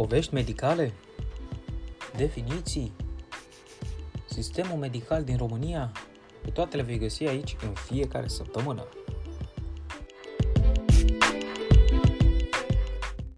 Povești medicale? Definiții? Sistemul medical din România? Pe toate le vei găsi aici în fiecare săptămână.